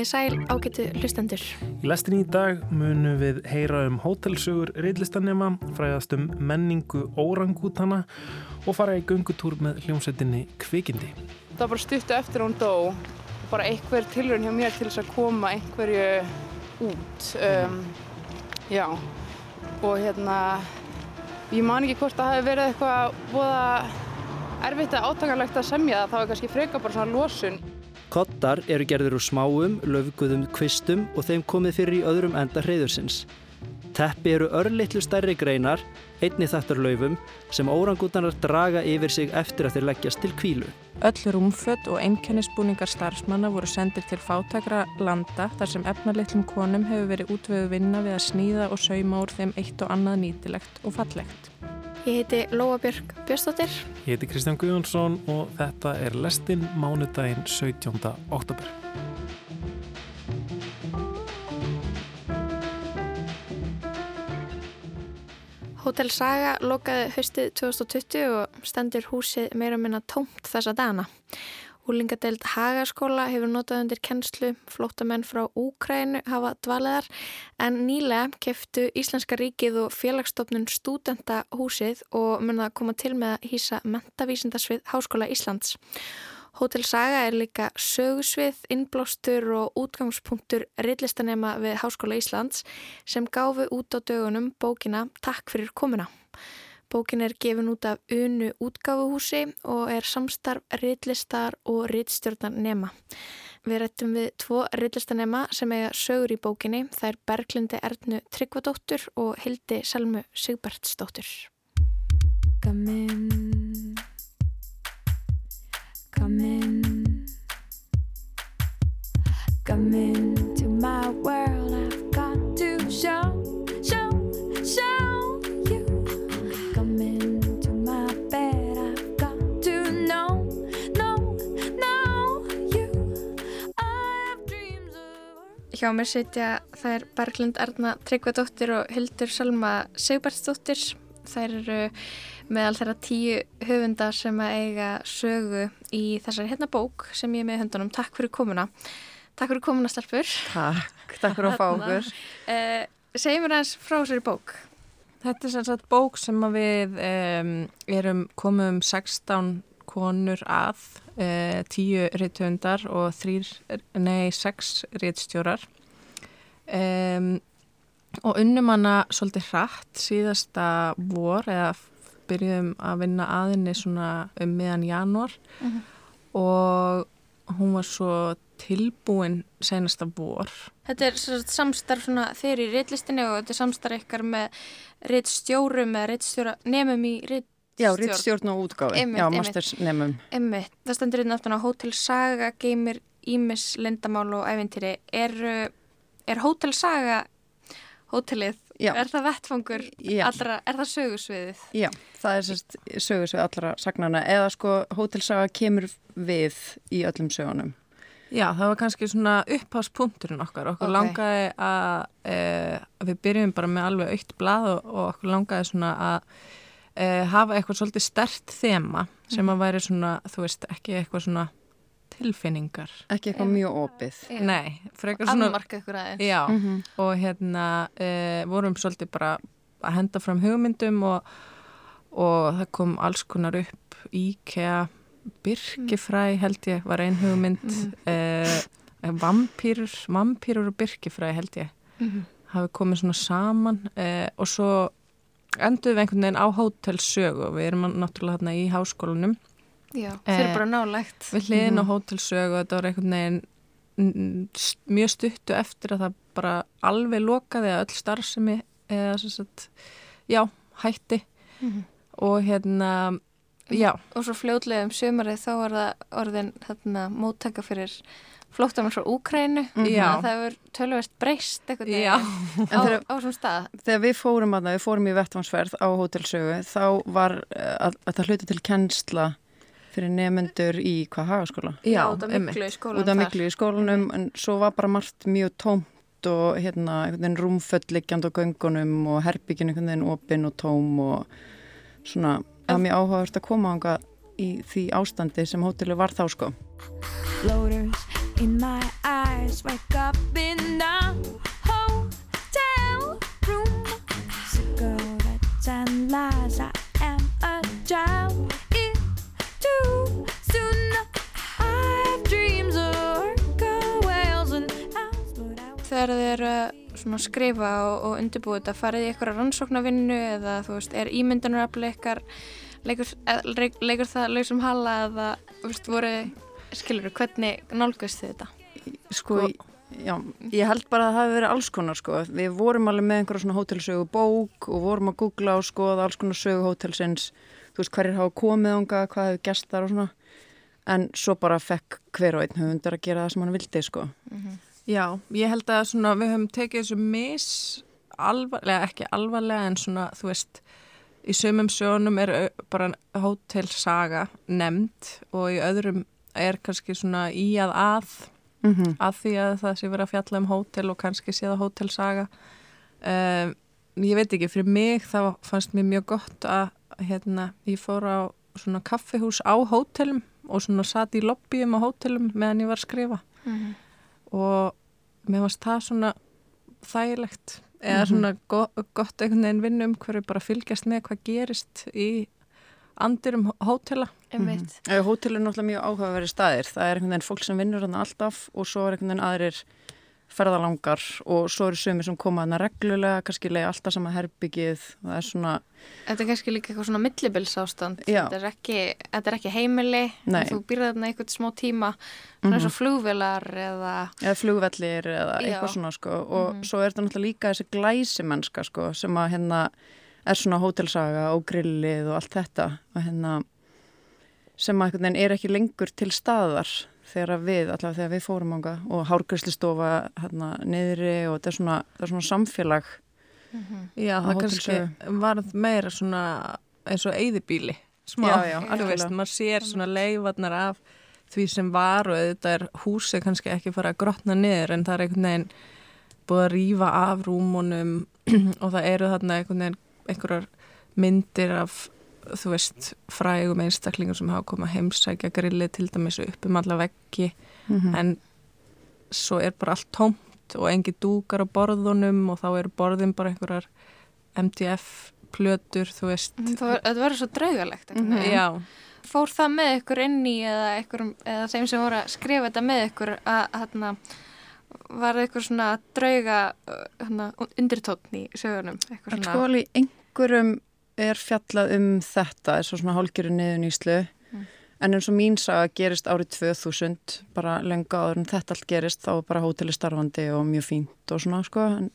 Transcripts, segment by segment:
Komiði sæl ágætu hlustendur. Í lestin í dag munum við heyra um hótelsögur reillistanema, fræðast um menningu órangútana og fara í gungutúr með hljómsveitinni Kvikindi. Það var bara stuttu eftir hún dó og bara einhver tilrönd hjá mér til þess að koma einhverju út. Um, já, og hérna, ég man ekki hvort það hefði verið eitthvað búða erfitt að átakanlegt að semja það, það var kannski freka bara svona losun. Kottar eru gerður úr smáum, löfguðum kvistum og þeim komið fyrir í öðrum enda hreyðursins. Teppi eru örlittlu stærri greinar, einni þættar löfum, sem órangútanar draga yfir sig eftir að þeir leggjast til kvílu. Öll rúmfött og einkennisbúningar starfsmanna voru sendir til fátakra landa þar sem efnarleitlum konum hefur verið útvöðu vinna við að sníða og sauma úr þeim eitt og annað nýtilegt og fallegt. Ég heiti Lóa Björg Björnstóttir. Ég heiti Kristján Guðjónsson og þetta er Lestin mánudaginn 17. oktober. Hotel Saga lokaði haustið 2020 og stendur húsið meira minna tómt þessa dana. Úlingadeild Hagaskóla hefur notað undir kennslu, flótamenn frá Úkrænu hafa dvaliðar en nýlega keftu Íslenska ríkið og félagsstofnun stúdenta húsið og munið að koma til með að hýsa mentavísindasvið Háskóla Íslands. Hotel Saga er líka sögusvið, innblástur og útgangspunktur reillistanema við Háskóla Íslands sem gáfu út á dögunum bókina Takk fyrir komuna. Bókin er gefin út af unu útgáfuhúsi og er samstarf reillistar og reillstjórnar nema. Við rættum við tvo reillistanema sem eiga sögur í bókinni. Það er Berglindi Ernu Tryggvadóttur og Hildi Selmu Sigbertsdóttur. Gamin Come in, come into Hjá mér sitja þær Berglind Erna Tryggvadóttir og Hildur Salma Sigbertsdóttir. Þær eru meðal þeirra tíu höfunda sem að eiga sögu í þessari hérna bók sem ég er með höndunum. Takk fyrir komuna. Takk fyrir komuna, Stelpur. Takk, takk fyrir að fá okkur. Uh, Segjum mér aðeins frá þessari bók. Þetta er sem sagt bók sem við um, erum komum um 16 konur að, uh, 10 reythundar og 3, nei 6 reythstjórar. Um, og unnum hana svolítið hratt síðasta vor eða byrjuðum að vinna aðinni svona um meðan janúar uh -huh. og hún var svo tilbúin senasta vor. Þetta er samstarf þeir í reitlistinni og þetta er samstarf ykkar með reitstjórum eða reitstjóra nefnum í reitstjórn. Já, reitstjórn og útgáfi. Já, masters nefnum. Emmitt. Það stendur hérna aftan á Hotel Saga, Geimir, Ímis, Lindamál og Ævintýri. Er, er Hotel Saga hótelið, Já. er það vettfangur allra, er það sögursviðið? Já, það er sérst sögursvið allra sagnana eða sko hótelsaga kemur við í öllum sögunum. Já, það var kannski svona uppháspunkturinn okkar, okkur okay. langaði að e, við byrjum bara með alveg aukt blað og, og okkur langaði svona að e, hafa eitthvað svolítið stert þema sem mm. að væri svona, þú veist, ekki eitthvað svona tilfinningar. Ekki eitthvað mjög opið. Nei, frekar svona... Afmarka ykkur aðeins. Já, mm -hmm. og hérna e, vorum svolítið bara að henda fram hugmyndum og, og það kom alls konar upp IKEA, Birkifræ held ég var ein hugmynd, mm -hmm. e, vampýrur, vampýrur og Birkifræ held ég mm -hmm. hafi komið svona saman e, og svo endur við einhvern veginn á hótelsögu og við erum náttúrulega hérna í háskólanum Já, þeir eru bara nálægt. Við hliðin á mhm. hótelsögu og þetta var einhvern veginn mjög stuttu eftir að það bara alveg lokaði að öll starfsemi eða svo að, já, hætti mm -hmm. og hérna, já. Og svo fljóðlega um sömarið þá var það orðin þarna móttaka fyrir flóttamann frá Úkrænu -hmm. það hefur tölvist breyst eitthvað á, svona stað Þegar við fórum að það, við fórum í vettvansverð á hótelsögu þá var eh, að, að það hluti til kennsla fyrir nefnendur í hvað hagaskóla? Já, út af miklu í skólanum. Út af miklu í skólanum, en svo var bara margt mjög tómt og hérna rúmfölliggjand á göngunum og herbyggin einhvern veginn opinn og tóm og svona, það er mjög áhugavert að koma ánga í því ástandi sem hóteli var þá sko. Floaters in my eyes. Wake up in a hotel room. Cigarettes and lies. I am a child. It's too soon. I have dreams of whales and owls, but I. Þegar þið eru svona að skrifa og, og undirbúið þetta, farið í eitthvað rannsóknarvinnu eða þú veist, er ímyndunarafli eitthvað leikur, eh, leikur það lausum hala eða, þú veist, voruð skilur hvernig nálgust þið þetta? Sko, já, ég held bara að það hafi verið alls konar sko. Við vorum alveg með einhverja svona hótelsögu bók og vorum að googla og skoða alls konar sögu hótelsins. Þú veist, hverjir hafa komið ánga, hvað hefur gest þar og svona. En svo bara fekk hver og einn höfundar að gera það sem hann vildi sko. Já, ég held að svona við höfum tekið þessu mis alvarlega, ekki alvarlega en svona þú veist í sömum sjónum er bara hótelsaga nefnd og í öðrum er kannski svona í að að Mm -hmm. að því að það sé verið að fjalla um hótel og kannski sé það hótelsaga um, ég veit ekki, fyrir mig það fannst mér mjög gott að hérna, ég fór á svona kaffihús á hótelum og svona satt í lobbyum á hótelum meðan ég var að skrifa Mhm. og mér varst það svona þægilegt eða svona go gott einhvern veginn vinnum hverju bara fylgjast með hvað gerist í andurum hótela. Mm. Hótel er náttúrulega mjög áhugaveri staðir. Það er einhvern veginn fólk sem vinnur hann alltaf og svo er einhvern veginn aðrir ferðalangar og svo eru sömur sem koma hann reglulega, kannski leiði alltaf sama herbyggið það er svona, Þetta er kannski líka eitthvað svona millibils ástand. Þetta er ekki, þetta er ekki heimili, Nei. þú býrði þarna einhvern smá tíma, svona eins og flugvelar eða... eða flugvellir eða Já. eitthvað svona sko og svo er þetta náttúrulega líka þessi glæsimennska sko sem að hérna er svona hótelsaga og grillið og allt þetta og hérna sem að einhvern veginn er ekki lengur til staðar þegar við, allavega þegar við fórum ánga og hárgræslistofa hérna niðri og þetta er svona, það er svona samfélag. Já, Á það kannski var meira svona eins og eyðibíli smá, Já, já, þú veist, maður sér svona leifarnar af því sem var og þetta er húsið kannski ekki fara að grotna niður en það er einhvern veginn búið að rífa af rúmunum og það eru þarna einhvern veginn einhverjar myndir af þú veist, frægum einstaklingar sem hafa komið að heimsækja grillið til dæmis upp um alla veggi Mhm. en svo er bara allt tómt og engi dúkar á borðunum og þá eru borðin bara einhverjar MDF plötur, þú veist Það var- Þetta verður svo draugalegt. veginn. Já, Fór það með ykkur inn í eða, ykkur, eða þeim sem voru að skrifa þetta með ykkur að hérna var það ykkur svona drauga uh, hérna, undirtótn í sögunum eitthvað svona alveg einhverjum er fjallað um þetta, er svo svona hálgjöru niður nýslu Mm. en eins og mín saga gerist árið 2000 bara lenga áður en þetta allt gerist þá bara hóteli starfandi og mjög fínt og svona sko en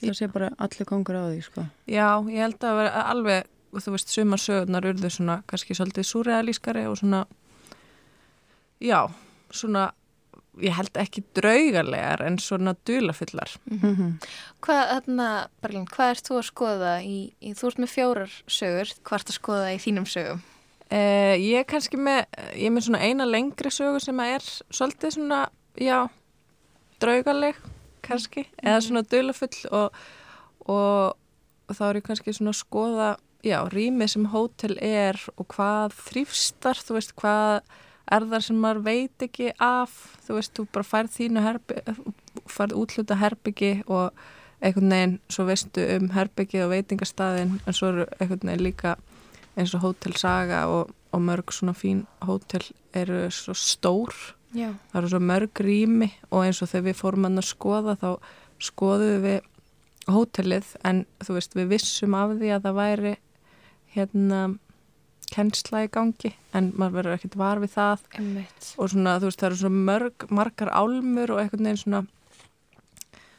það sé bara allir kongur á því sko já, ég held að vera alveg þú veist, sumar sögurnar urðu svona kannski svolítið súrealískari og svona já, svona ég held ekki draugarlegar en svona dulafullar Mhm. Hvað, hérna, Berlín, hvað ert þú að skoða í, í þú ert með fjórar sögur, hvað ert að skoða í þínum sögum? Eh, ég er kannski með, ég er með svona eina lengri sögu sem er svolítið svona, já, draugaleg kannski, eða svona dulafull og, og þá er ég kannski svona að skoða, já, rými sem hótel er og hvað þrýfstar, þú veist, hvað er það sem maður veit ekki af, þú veist, þú bara færð þínu færð útluta herbyggi og einhvern veginn, svo veistu um herbyggi og veitingastæðin, en svo eru einhvern veginn líka eins og Hótel Saga og, og mörg svona fín hótel eru svo stór Já. það eru svo mörg rými og eins og þegar við fórum hann að skoða þá skoðuðum við hótelið en þú veist við vissum af því að það væri hérna kennsla í gangi en maður verður ekkert var við það Einmitt. og svona þú veist það eru svo mörg margar álmur og einhvern veginn svona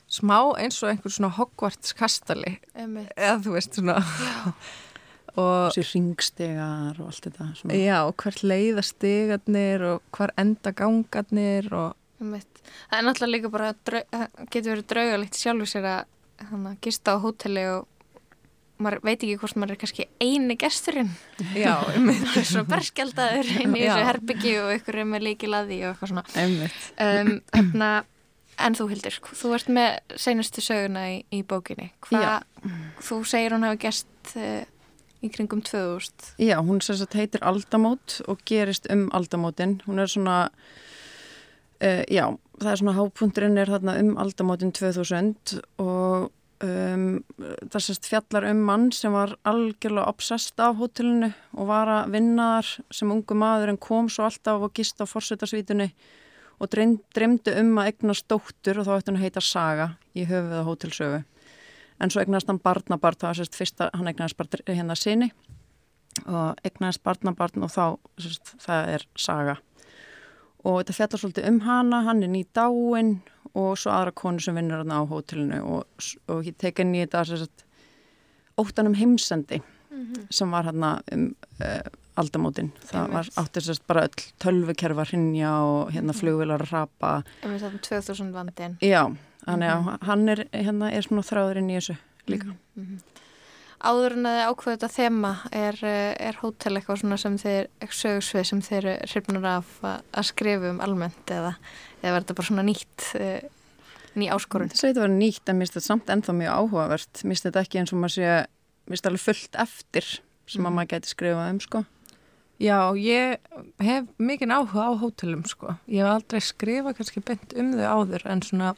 smá eins og einhver svona Hogwarts kastali Einmitt. eða þú veist svona og þessi ringstegar og allt þetta svona. Já, og hvert leiða stigarnir og hvar enda gangarnir og Einmitt. Það er náttúrulega líka bara, getur verið draugalegt sjálfur sér að hana, gista á hóteli og maður veit ekki hvort maður er kannski eini gesturinn. já, einmitt. Það er svo berskjaldaður inn í þessu herbyggi og ykkur er með líkilaði og eitthvað svona. Um, þarna, en þú Hildur, þú ert með seinustu söguna í, í bókinni. Hva, þú segir hún hafi gest uh, í kringum 2000. Já, hún sem sagt heitir Aldamót og gerist um Aldamótin. Hún er svona, uh, já, það er svona hápunturinn er þarna um Aldamótin 2000 og um, það sérst fjallar um mann sem var algjörlega obsessed af hótelinu og var að vinna þar sem ungu maður en kom svo alltaf og gist á forsetasvítunni og dreymdi um að eignast dóttur og þá ætti hann að heita Saga í höfuð á hótelsögu. En svo eignast hann barnabarn það var sérst fyrsta, hann eignast bara hérna sinni og eignast barnabarn og þá sérst, það er Saga. Og þetta fjallar svolítið um hana, hann er ný dáin og svo aðra konu sem vinnur hann á hótelinu og, og ég henni í þetta sérst, óttan um heimsendi sem var hann um uh, aldamótin. Það var Einmitt. átti sérst bara öll tölvukerfa hrinja og hérna flugvilar að rapa. Þarfum 2000 vandin. Já, þannig að hann er, hérna, er svona þráðurinn í þessu líka. Áður en að þið ákveðu þetta þema er, eh, er hótel eitthvað svona sem þeir, sögursvið sem þeir hrifnur af að, skrifa um almennt eða, eða var þetta bara svona nýtt, eh, ný áskorun? Það segið að vera nýtt en mér finnst þetta samt ennþá mjög áhugavert. Mér finnst þetta ekki eins og maður sé, mér finnst þetta alveg fullt eftir sem að maður gæti skrifað um, sko. Já, ég hef mikinn áhuga á hótelum sko. Ég hef aldrei skrifað kannski beint um þau áður en svona,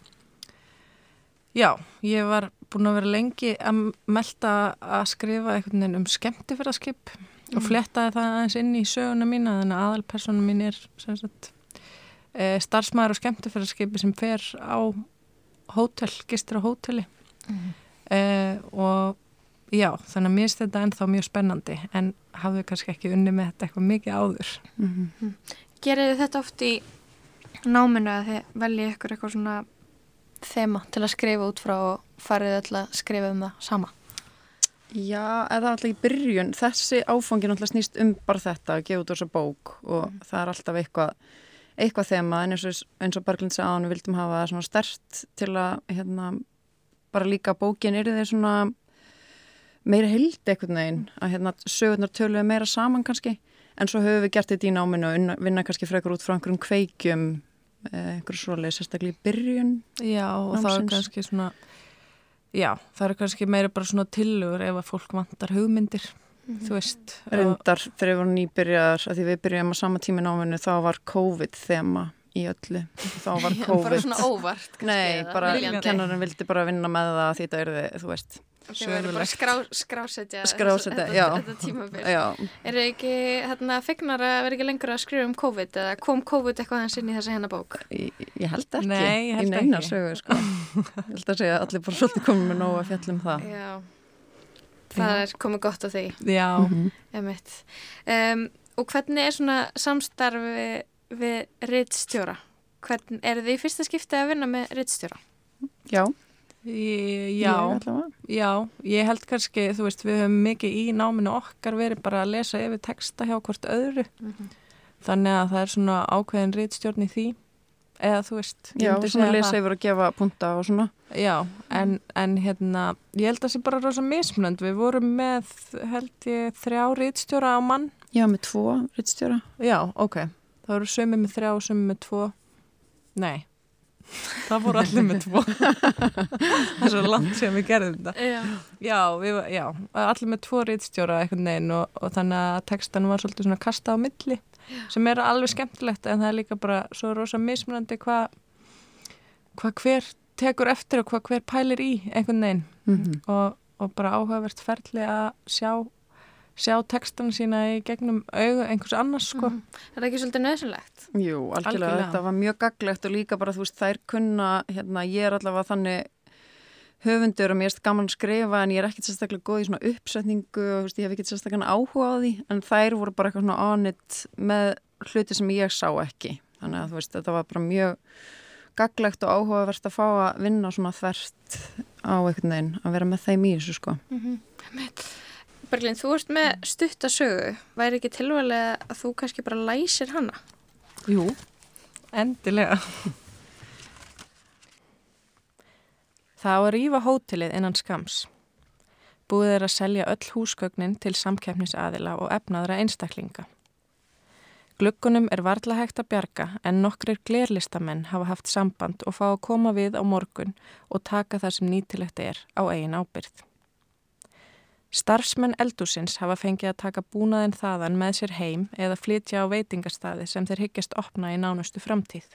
já, ég var búin að vera lengi að melda að skrifa einhvern veginn um skemmtifæraskip og flettaði það aðeins inn í söguna mína þannig að aðalpersonum mín er sagt, e, starfsmæður og skemmtifæraskipi sem fer á hótel, gistir á hóteli. E, og já, þannig að mér finnst þetta ennþá mjög spennandi en hafðu kannski ekki unni með þetta eitthvað mikið áður. Gerið þið þetta oft í náminu að þið veljið ykkur eitthvað svona þema til að skrifa út frá og farið öll að skrifa um það sama? Já, eða alltaf í byrjun, þessi áfangi náttúrulega snýst um bara þetta að gefa út þessa bók og það er alltaf eitthvað, eitthvað þema en eins og, eins og Berglind sagði að við vildum hafa það svona stert til að hérna, bara líka bókin er þeir svona meira hildi eitthvað neginn að hérna, sögurnar töluðu meira saman kannski en svo höfum við gert þetta í náminu og vinna kannski frekar út frá einhverjum kveikjum eh, einhverju svoleið, sérstaklega í byrjun Já, og það er Námsins. kannski svona, já, það er kannski meira bara svona tillögur ef að fólk vantar hugmyndir, þú veist. reyndar þegar við vorum nýbyrjar að því við byrjum á sama tími náminu þá var COVID þema í öllu þá var bara COVID svona óvart kannski, Nei, bara kennarinn vildi bara vinna með það því þetta er þið, þú veist þið verður bara skrá, skrásetja Skrásetja, þetta, já. þetta tímabil. Já, Er þið ekki hérna, fegnar að vera ekki lengur að skrifa um COVID eða kom COVID eitthvað hans inn í þessa hérna bók? ég, ég held ekki Nei, ég held í neina ekki. sögu sko. ég held að segja að allir bara svolítið komið með nóg að fjallum það Já, það er komið gott á því, Já, Mhm. emitt. Um, og hvernig er svona samstarfi við rittstjóra? Hvern, er þið í fyrsta skipti að vinna með rittstjóra? Já, ég, ég já, allavega. já, ég held kannski, þú veist, við höfum mikið í náminu okkar verið bara að lesa yfir texta hjá hvort öðru. Þannig að það er svona ákveðin rítstjórn í því, eða þú veist, ég Já, svona lesa yfir og gefa punta og svona Já, en, en hérna, ég held að það sé bara rosa mismunandi. Við vorum með, held ég, þrjá rítstjóra á mann. Já, með tvo rittstjóra Já, ok. Það voru sömu með þrjá og sömu með tvo. Nei, það voru allir með tvo. það er svo langt sem við gerðum þetta. Já. Já, við, já, allir með tvo rítstjóra einhvern veginn og, og þannig að textan var svolítið svona kasta á milli sem er alveg skemmtilegt en það er líka bara svo rosa mismunandi hvað hva hver tekur eftir og hvað hver pælir í einhvern veginn mm og, og bara áhugavert ferli að sjá sjá textana sína í gegnum augu einhvers annars sko. Er það ekki svolítið nöðsynlegt? Jú, algjörlega, Algjörlega. þetta var mjög gaglegt og líka bara, þú veist, þær kunna, hérna, ég er allavega þannig höfundur og mér erst gaman að skrifa en ég er ekkert sérstaklega góð í svona uppsetningu og veist, ég hef ekkert sérstaklega áhuga á því. En þær voru bara eitthvað svona onnit með hluti sem ég sá ekki. Þannig að þú veist, þetta var bara mjög gaglegt og áhugavert að fá að vinna svona þvert á einhvern veginn að vera með þeim í þessu sko Berglind, þú ert með stuttasögu. Væri ekki tilvæglega að þú kannski bara læsir hana? Jú, endilega. Það á að rífa hótelið innan skams. Búið er að selja öll húsgögnin til samkeppnisaðila og efnaðra einstaklinga. Gluggunum er varla hægt að bjarga en nokkrir glerlistamenn hafa haft samband og fá að koma við á morgun og taka það sem nýtilegt er á eigin ábyrð. Starfsmenn eldúsins hafa fengið að taka búnaðin þaðan með sér heim eða flytja á veitingastaði sem þeir hyggjast opna í nánustu framtíð.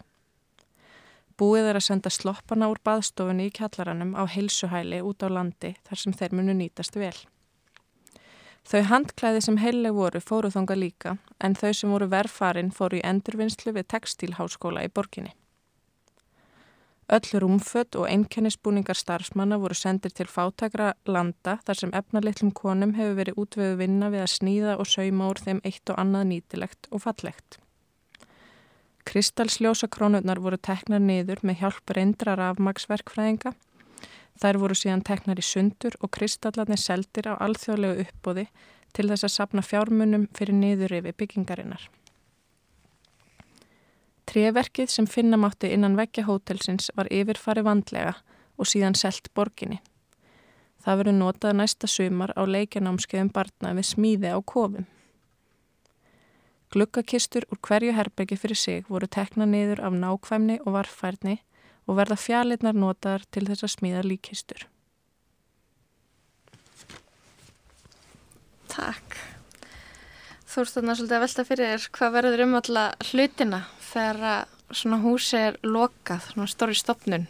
Búið er að senda sloppana úr baðstofunni í kjallaranum á heilsuhæli út á landi þar sem þeir munu nýtast vel. Þau handklæði sem heileg voru fóru þonga líka en þau sem voru verfarin fóru í endurvinnslu við textílháskóla í borginni. Öll rúmfött og einkennisbúningar starfsmanna voru sendir til fátakra landa þar sem efnalittlum konum hefur verið útvöðu vinna við að sníða og sauma úr þeim eitt og annað nýtilegt og fallegt. Kristalsljósa krónurnar voru teknar niður með hjálp reyndrar afmagsverkfræðinga Þær voru síðan teknar í sundur og kristallarnir seldir á alþjóðlegu uppbóði til þess að sapna fjármunum fyrir niður yfir byggingarinnar. Treverkið sem finna mátti innan veggja hótelsins var yfirfari vandlega og síðan selt borginni. Það verið notað næsta sumar á leikjanámskeiðum barna við smíði á kofum. Glukkakistur úr hverju herbyggi fyrir sig voru tekna niður af nákvæmni og varfærni og verða fjallinnar notaðar til þess að smíða líkistur. Takk. Þú ert þarna svolítið að velta fyrir þér hvað verður um alla hlutina þegar svona húsi er lokað, svona stóri stopnun,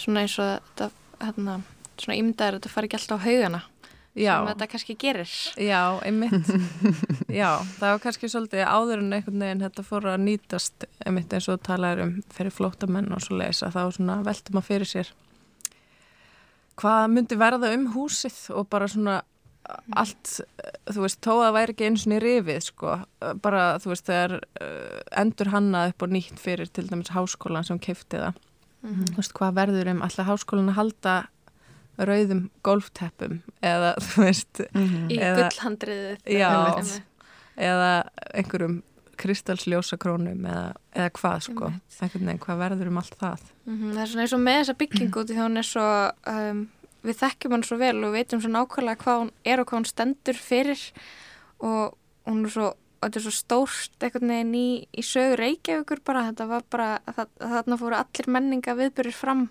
svona eins og þetta, hérna, svona ímdaður að þetta fari ekki alltaf á haugana Já. sem þetta kannski gerir. Já, einmitt. Já, það var kannski svolítið áður en einhvern veginn þetta fór að nýtast einmitt eins og talaður um fyrir flótamenn og svo leiðis að þá svona veltum að fyrir sér hvað myndi verða um húsið og bara svona allt, þú veist, þó að það væri ekki eins og niður rifið, sko, bara, þú veist, þegar uh, endur hannað upp og nýtt fyrir til dæmis háskólan sem kefti það, þú veist, hvað verður um alltaf háskólan að halda rauðum golfteppum eða, þú veist, Í Eða- gullhandriðið. Já. Eða einhverjum kristalsljósakrónum eða, eða hvað, sko, einhvern veginn, hvað verður um allt það? Mhm, Það er svona eins og með þessa byggingu út í því hún er svo, um, við þekkjum hann svo vel og veitum svo nákvæmlega hvað hún er og hvað hún stendur fyrir og hún er svo, þetta er svo stórt einhvern veginn í, í sögur Reykjavíkur bara, þetta var bara, það, þarna fóru allir menninga viðbyrjur fram.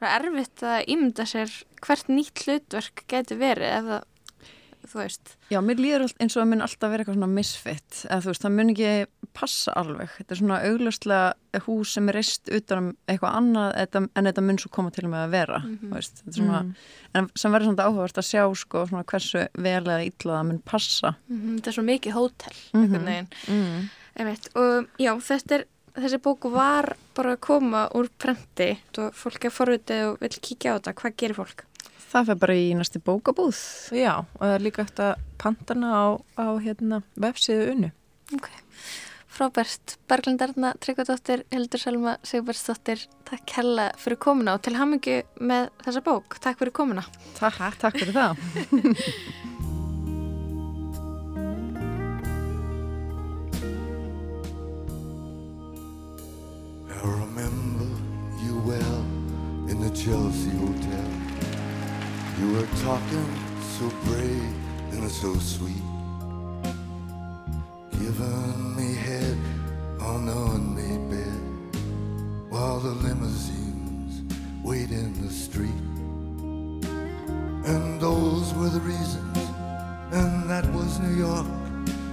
Það er erfitt að ímynda sér hvert nýtt hlutverk getur verið ef það, þú veist. Já, mér líður eins og það mun alltaf vera eitthvað svona misfitt eða þú veist, það mun ekki passa alveg þetta er svona augljóslega hús sem er reist utan um eitthvað annað þetta, en þetta mun svo koma til með að vera þú veist, þetta er svona, en sem verður svona áhugavert að sjá sko svona hversu vel eða illa það mun passa Mhm, Þetta er svo mikið hótel, einhvern veginn. Mm. Og já, þetta er, þessi bóku var bara að koma úr prenti og fólk er forvitið og vil kíkja á þetta. Hvað gerir fólk? Það fer bara í næsti bókabúð Já, og það er líka eftir að pantana á, á hérna, vefsíðu unnu. Ok. Frábært. Berglindarna, Tryggvadóttir, Hildur Selma, Sigurbergsdóttir, takk hella fyrir komuna og til hamingju með þessa bók. Takk fyrir komuna. Takk, takk fyrir það I remember you well in the Chelsea Hotel. You were talking so brave and so sweet. Giving me head on the unmade bed while the limousines wait in the street. And those were the reasons, and that was New York.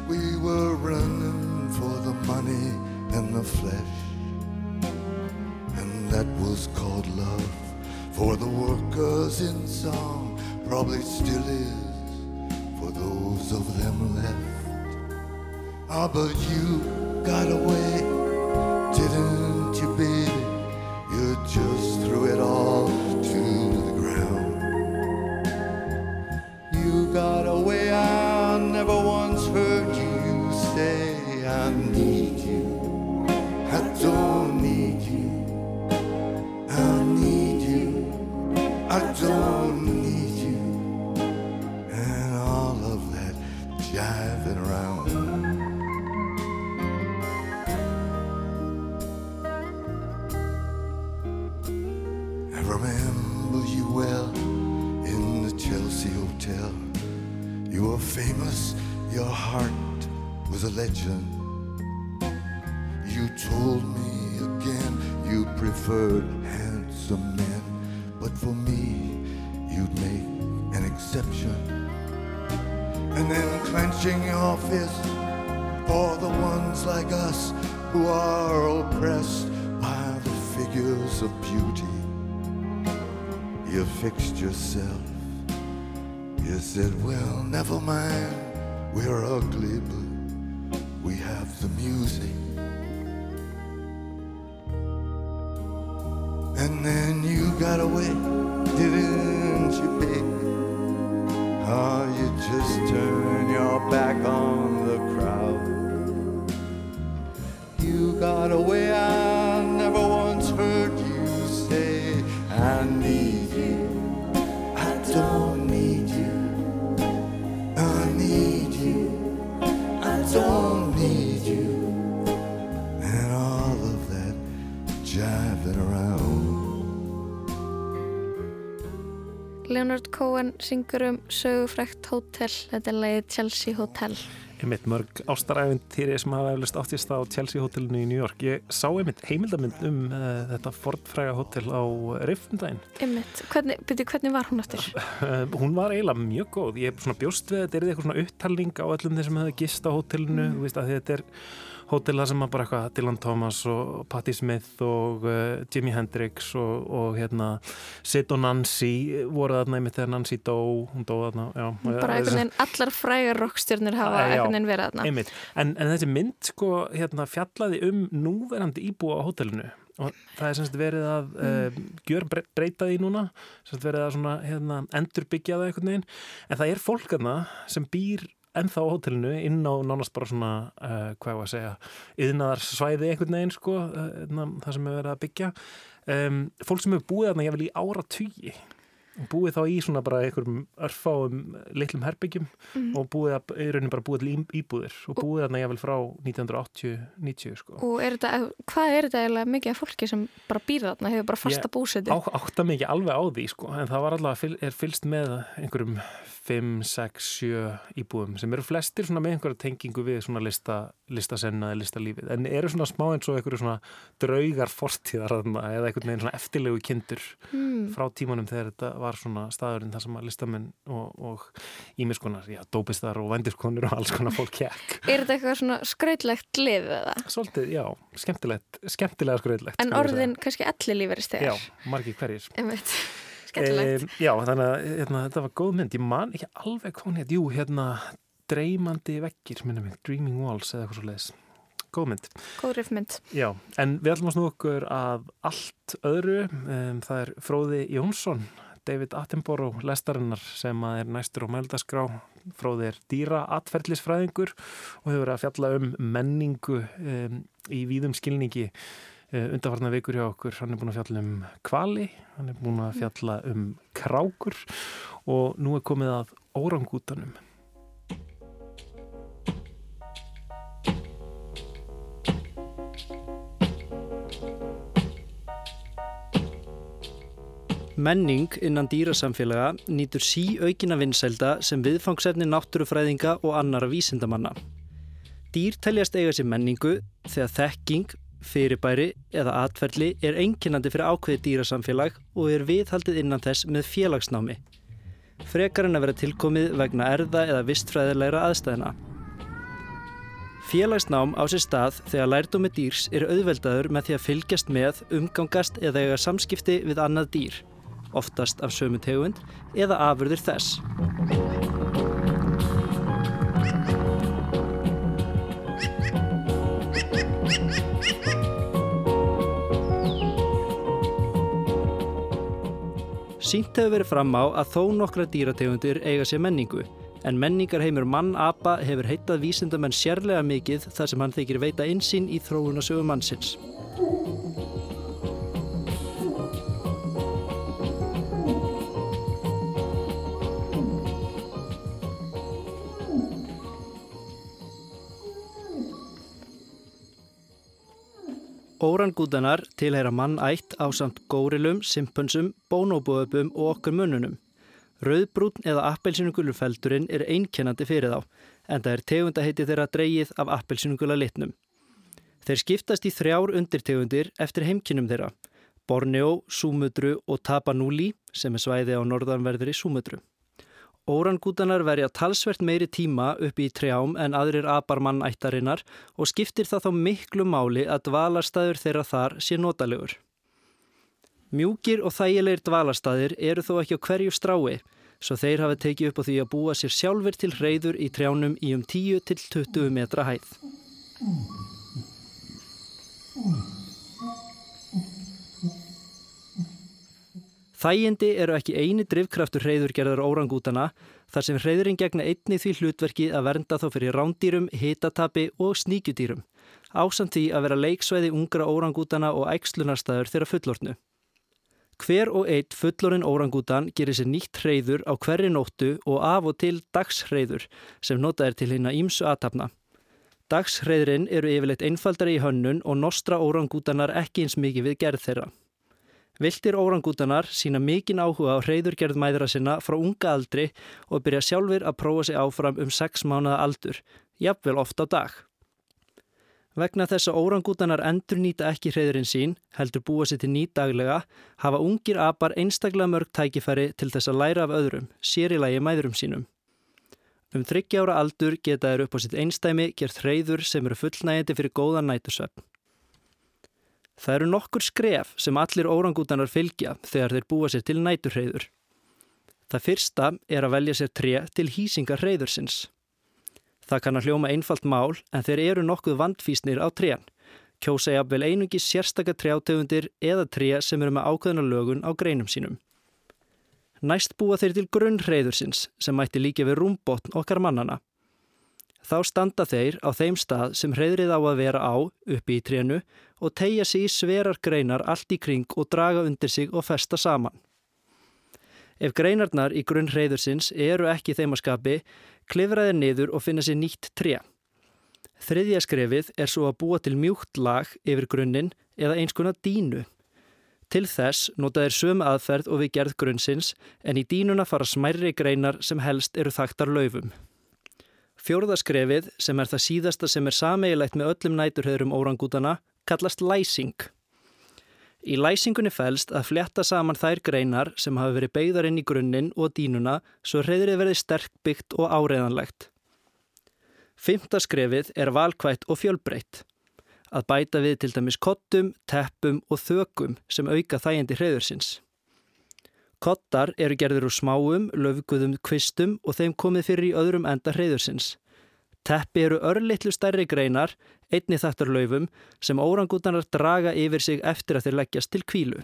We were running for the money and the flesh. And that was called love for the workers in song, probably still is for those of them left. Ah, but you got away, didn't you, baby? Yourself You said, well, never mind, we're ugly, but we have the music. And then you got away, didn't you, baby? Oh, you just turn around. Leonard Cohen syngur um sögufrækt hótel, þetta er leiðið Chelsea Hotel. einmitt mörg ástaræfintýri sem hafa eflust áttist á Chelsea hotellinu í New York. Ég sá einmitt heimildamind um uh, þetta fortfræga hotell á Riffendæn Einmitt, hvernig, byrju, hvernig var hún aftur? uh, hún var eiginlega mjög góð. Ég er svona bjóst við að þetta er eitthvað svona upptalning á öllum þeir sem hefði gist á hotellinu þú veist að þetta er hótel þar sem að bara eitthvað Dylan Thomas og Patti Smith og uh, Jimi Hendrix og, og hérna Sid og Nancy voru þarna einmitt þegar Nancy dó hún dó þarna, já Bara einhvern veginn allar frægar rockstjörnur hafa Já. einhvern veginn verið þarna. En, en þessi mynd sko hérna fjallaði um núverandi íbúa á hótelinu og það er semst verið að mm. uh, gjör bre- breyta því núna semst verið að svona hérna endurbyggja það einhvern veginn en það er fólk þarna sem býr ennþá á hótelinu inn á nánast bara svona uh, hvað var að segja yðnaðar svæði einhvern veginn sko uh, það sem er verið að byggja. Um, fólk sem hefur búið þarna ég vil í ára tugi búið þá í svona bara einhverjum örfáum litlum herbyggjum Mhm. og búið að, í rauninni bara búið til íbúðir og búið þarna jáfnvel frá 1980-90 sko. Og er þetta, hvað er þetta eiginlega mikið af fólki sem bara býr þarna, hefur bara fasta Ég búsetu? Á, átta mikið alveg á því sko, en það var alltaf fyl, er fylst með einhverjum 5, 6, 7 íbúðum sem eru flestir svona með einhverja tengingu við svona lista, listasenna eða listalífið, en eru svona smá eins og einhverju svona draugar fortíðar eða einhvern veginn svona eftirlegu kindur Hmm. frá tímanum þegar þetta var svona staðurinn þar sem að listamenn og, ímiskonar, já, dópistar og vendiskonur og alls konar fólk kekk. Er þetta eitthvað svona skrautlegt lið eða? Svolítið, já, skemmtilegt, skemmtilega skröðlegt. En orðin kannski allir lífeyri Já, stegar? margir hverjir. Einmitt, skemmtilegt. Um, já, þannig að hérna, þetta var góð mynd. Ég man ekki alveg hún heit. Jú, hérna, Dreymandi veggir, minnum mig, Dreaming Walls eða eitthvað svo leiðis. Góð mynd. Góð riffmynd. Já, en við ætlum að snú okkur að allt öðru. Um, það er Fróði Jónsson, David Attenborough, lestarinnar sem er næstur á mældaskrá. Fróði er dýra atferðlisfræðingur og hefur að fjalla um menningu um, í víðum skilningi uh, undarfarnar vikur hjá okkur. Hann er búin að fjalla um kvali, hann er búin að fjalla um krákur og nú er komið að órangútanum. Menning innan dýrasamfélaga nýtur sí aukina vinsælda sem viðfangsefni náttúrufræðinga og annara vísindamanna. Dýr teljast eiga sér menningu þegar þekking, fyrirbæri eða atferðli er einkennandi fyrir ákveði dýrasamfélag og er viðhaldið innan þess með félagsnámi. Frekar en að vera tilkomið vegna erða eða vistfræðilegra aðstæðina. Félagsnám á sér stað þegar lærdómi dýrs er auðveldaður með því að fylgjast með, umgangast eða eiga samskipti við annað dýr, oftast af sömu tegund eða afurðir þess. Sýnt hefur verið fram á að þó nokkra dýrategundir eiga sér menningu, en menningarheimur mann-apa hefur heitað vísindamenn sérlega mikið þar sem hann þykir veita insýn í þróunasögu mannsins. Órangútanar tilheyra mannætt á samt górilum, simpönsum, bónóbúöpum og okkur munnunum. Rauðbrún eða appelsinugulur feldurinn er einkennandi fyrir þá, en það er tegundaheiti þeirra dreigið af appelsinugula litnum. Þeir skiptast í þrjár undirtegundir eftir heimkinnum þeirra, Borneo, Súmudru og Tapanuli sem er svæði á norðanverðri Súmudru. Órangútanar verja talsvert meiri tíma upp í trjám en aðrir aparmann ættarinnar og skiptir það þá miklu máli að dvalarstaður þeirra þar sé notalegur. Mjúkir og þægilegir dvalarstaðir eru þó ekki á hverju strái. svo þeir hafa tekið upp á því að búa sér sjálfur til reyður í trjánum í um 10 til 20 metra hæð. Þægindi eru ekki eini drivkraftur hreyðurgerðar órangútana þar sem hreyðurinn gegna einni því hlutverki að vernda þá fyrir rándýrum, hitatapi og sníkjudýrum ásamt því að vera leiksvæði ungra órangútana og ægslunarstaður þeirra fullortnu. Hver og eitt fullorinn órangútan gerir sér nýtt hreyður á hverri nóttu og af og til dagshreyður sem nota er til hérna ímsu aðtapna. Dagshreyðurinn eru yfirleitt einfaldari í hönnun og nostra órangútanar ekki eins mikið við gerð þeirra. Viltir órangútanar sína mikinn áhuga á hreyðurgerð mæðra sinna frá unga aldri og byrja sjálfur að prófa sig áfram um 6 mánuða aldur, jafnvel oft á dag. Vegna þess að órangútanar endur nýta ekki hreyðurinn sín, heldur búa sér til nýt daglega, hafa ungir apar einstaklega mörg tækifæri til þess að læra af öðrum, sér í lagi mæðurum sínum. Um 30 ára aldur geta þeir upp á sitt einstæmi gert hreyður sem eru fullnægindi fyrir góðan nætusöfn. Það eru nokkur skref sem allir órangútanar fylgja þegar þeir búa sér til næturhreyður. Það fyrsta er að velja sér tre til hýsingar hreyðursins. Það kann að hljóma einfalt mál en þeir eru nokkuð vandfísnir á trean. Kjósa jafnvel einungi sérstakar trjátegundir eða tre sem eru með ákveðna lögun á greinum sínum. Næst búa þeir til grunnreiðursins sem mætti líka við rúmbotn okkar mannana. Þá standa þeir á þeim stað sem hreyðrið á að vera á uppi í trénu og tegja sig í sverar greinar allt í kring og draga undir sig og festa saman. Ef greinarnar í grunn hreyðursins eru ekki þeim að skapi, klifraðir niður og finna sér nýtt tré. Þriðja skrefið er svo að búa til mjúkt lag yfir grunninn eða eins konar dínu. Til þess nota þeir sömu aðferð og við gerð grunnsins en í dínuna fara smærri greinar sem helst eru þaktar laufum. Fjórðaskrefið sem er það síðasta sem er sameigilegt með öllum næturhöðurum órangútana kallast læsing. Í læsingunni fælst að fletta saman þær greinar sem hafi verið beigðar inn í grunninn og dínuna svo reyðrið verði sterk byggt og áreiðanlegt. Fymta skrefið er valkvætt og fjölbreytt. Að bæta við til dæmis kottum, teppum og þökum sem auka þægindi hreyðursins. Kottar eru gerður úr smáum, löfguðum kvistum og þeim komið fyrir í öðrum enda hreyðursins. Teppi eru örlittlu stærri greinar, einni þættarlaufum, sem órangútanar draga yfir sig eftir að þeir leggjast til kvílu.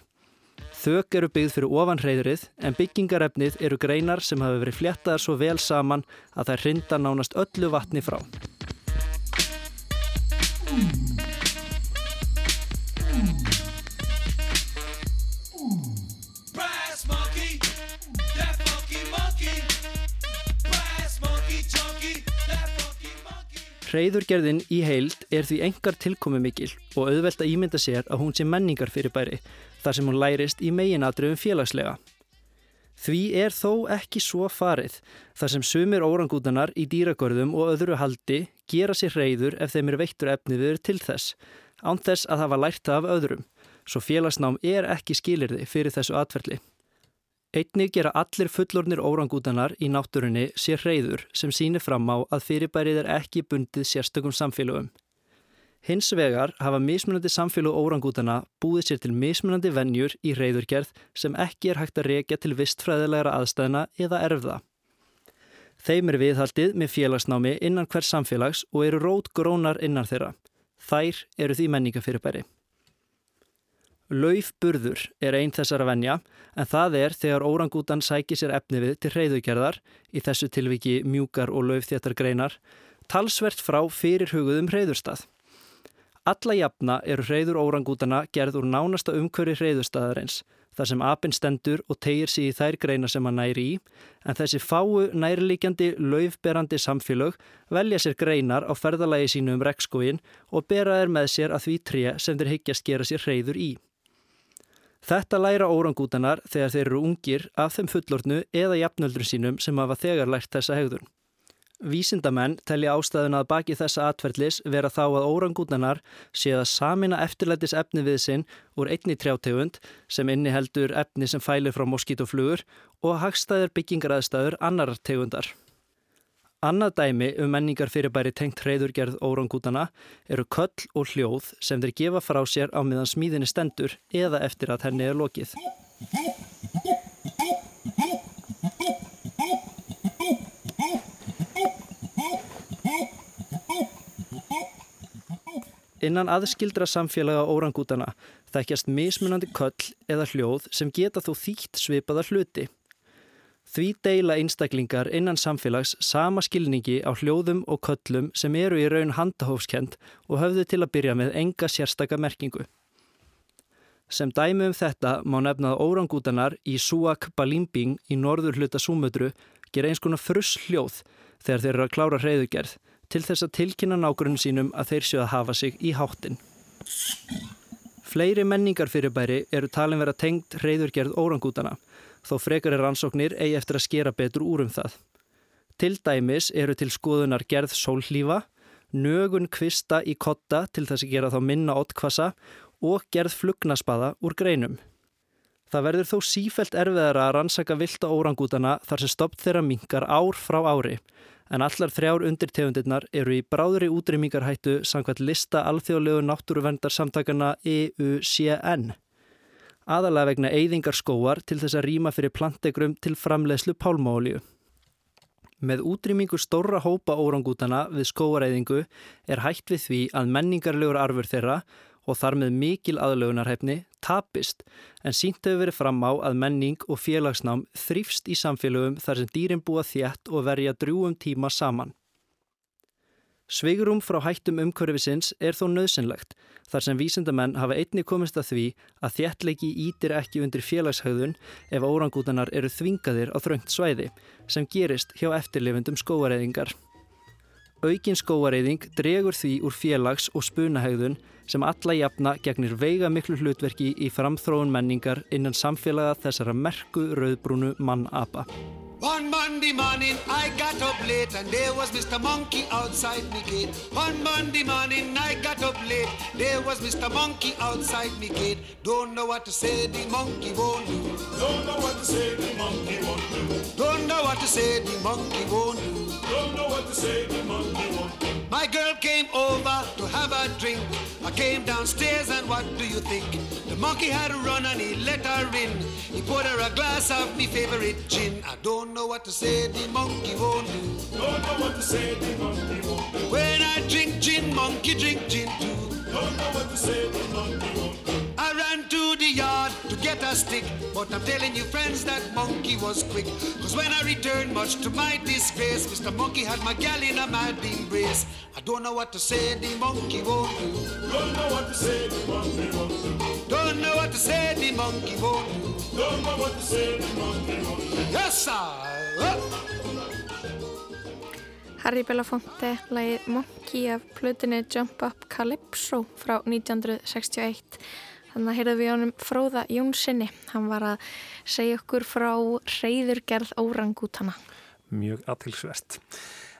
Þök eru byggð fyrir ofan hreyðrið en byggingarefnið eru greinar sem hafa verið fléttaðar svo vel saman að þær hrinda nánast öllu vatni frá. Monkey. Hreyðurgerðin í heild er því engar tilkomi mikil og auðvelt að ímynda sér að hún sé menningar fyrir bæri þar sem hún lærist í meginadröfum félagslega. Því er þó ekki svo farið þar sem sumir órangútanar í dýragörðum og öðru haldi gera sér hreyður ef þeim er veittur efni við til þess, án þess að hafa lært það af öðrum, svo félagsnám er ekki skilirði fyrir þessu atverðli. Einnig gera allir fullornir órangútanar í náttúrunni sér hreyður sem sýnir fram á að fyrirbærið er ekki bundið sérstökum samfélögum. Hins vegar hafa mismunandi samfélag órangútana búið sér til mismunandi vennjur í hreyðurgerð sem ekki er hægt að rekja til vistfræðilegra aðstæðina eða erfða. Þeim er viðhaldið með félagsnámi innan hvers samfélags og eru rót grónar innan þeirra. Þær eru því menningafyrirbæri. Laufburður er einn þessara venja en það er þegar órangútan sækir sér efni við til hreyðugerðar, í þessu tilviki mjúkar og laufþéttar greinar, talsvert frá fyrir hugðum hreyðurstað. Alla jafna eru hreyður órangútana gerð úr nánasta umhverfi hreyðurstaðarins, þar sem apinn stendur og tegir sig í þær greina sem hann næri í, en þessi fáu nærlíkjandi laufberandi samfélög velja sér greinar á ferðalagi sínu um rekskóin og bera þeir með sér að því tré sem þeir hyggjast gera sér hreyður í. Þetta læra órangútanar þegar þeir eru ungir af þeim fullornu eða jafnöldrum sínum sem hafa þegar lært þessa hegðun. Vísindamenn telja ástæðuna að baki þessa atverðlis vera þá að órangútanar séð að samina eftirlætis efni við sinn úr einni trjátegund sem inniheldur efni sem fælir frá moskítoflugur og hagstæðir byggingaræðstæður annarar tegundar. Annað dæmi um menningarfyrirbæri tengt reyðurgerð órangútana eru köll og hljóð sem þeir gefa frá sér á meðan smíðinni stendur eða eftir að henni er lokið. Innan aðskildra samfélaga órangútana þekkjast mismunandi köll eða hljóð sem geta þó þýtt svipaða hluti. Því deila einstaklingar innan samfélags sama skilningi á hljóðum og köllum sem eru í raun handahófskend og höfðu til að byrja með enga sérstaka merkingu. Sem dæmi um þetta má nefnað órangútanar í Suak Balimbing í norður hluta Súmödru gera eins konar fruss hljóð þegar þeir eru að klára hreyðugerð til þess að tilkynna nágrunn sínum að þeir séu að hafa sig í háttin. Fleiri menningarfyrirbæri eru talin vera tengt hreyðurgerð órangútana þó frekar er rannsóknir eigi eftir að skera betur úr um það. Til dæmis eru til skoðunar gerð sólhlífa, nögun kvista í kotta til þess að gera þá minna ottkvassa og gerð flugnaspaða úr greinum. Það verður þó sífelt erfiðara að rannsaka vilda órangútana þar sem stoppt þeirra minkar ár frá ári, en allar þrjár undirtegundirnar eru í bráðri útrýmingarhættu samkvæmt lista alþjóðlegu náttúruvendarsamtakana EUCN. Aðalega vegna eyðingar skóar til þess að rýma fyrir plantegrum til framleiðslu pálmáolíu. Með útrýmingu stórra hópa órangútana við skóareiðingu er hægt við því að menningarlegur arfur þeirra og þar með mikil aðlögunarhefni tapist en sínt hefur verið fram á að menning og félagsnám þrýfst í samfélögum þar sem dýrin búa þétt og verja drjúum tíma saman. Sveigurum frá hættum umhverfisins er þó nöðsynlegt þar sem vísindamenn hafa einni komist að því að þéttleiki ítir ekki undir félagshauðun ef órangútanar eru þvingaðir á þröngt svæði sem gerist hjá eftirlifendum skóareiðingar. Aukin skóareiðing dregur því úr félags- og spunahauðun sem alla jafna gegnir veiga miklu hlutverki í framþróun menningar innan samfélaga þessara merku rauðbrúnu mann-apa. One Monday morning I got up late and there was Mr. Monkey outside me gate. One Monday morning I got up late, there was Mr. Monkey outside me gate. Don't know what to say, the monkey won't do. Don't know what to say, the monkey won't do. Don't know what to say, the monkey won't do. Don't know what to say, the monkey won't do. My girl came over to have a drink. I came downstairs and what do you think? The monkey had a run and he let her in. He poured her a glass of me favorite gin. I don't know what to say, the monkey won't do. Don't know what to say, the monkey won't do. When I drink gin, monkey drink gin too. Don't know what to say, the monkey won't do. The yard to get a stick, but I'm telling you, friends, that monkey was quick. Cause when I returned, much to my disgrace, Mr. Monkey had my gal in a mad embrace. I don't know what to say, the monkey won't do. Don't know what to say, the monkey won't do. Don't know what to say, the monkey won't do. Don't know what to say, the monkey won't do. Yes, sir. Up. Harry Belafonte, lagið Monkey af plötunni Jump Up Calypso frá 1961. Þannig að heyrðum við honum Fróða Jónssoni. Hann var að segja okkur frá reyðurgerð órangútana. Mjög aðtilsvert.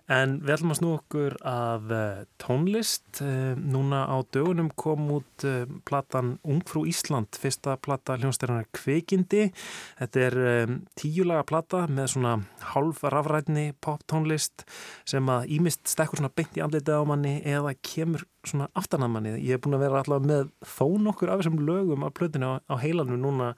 En við ætlum að snú okkur að uh, tónlist. Uh, núna á dögunum kom út uh, platan Ungfrú Ísland, fyrsta plata hljónstærunar Kveikindi. Þetta er tíulaga plata með svona hálf rafrætni pop tónlist sem að ímist stekkur svona beint í andlitið á manni eða kemur svona aftan að manni. Ég hef búin að vera alltaf með þó nokkur af þessum lögum af plötinu á heilanum núna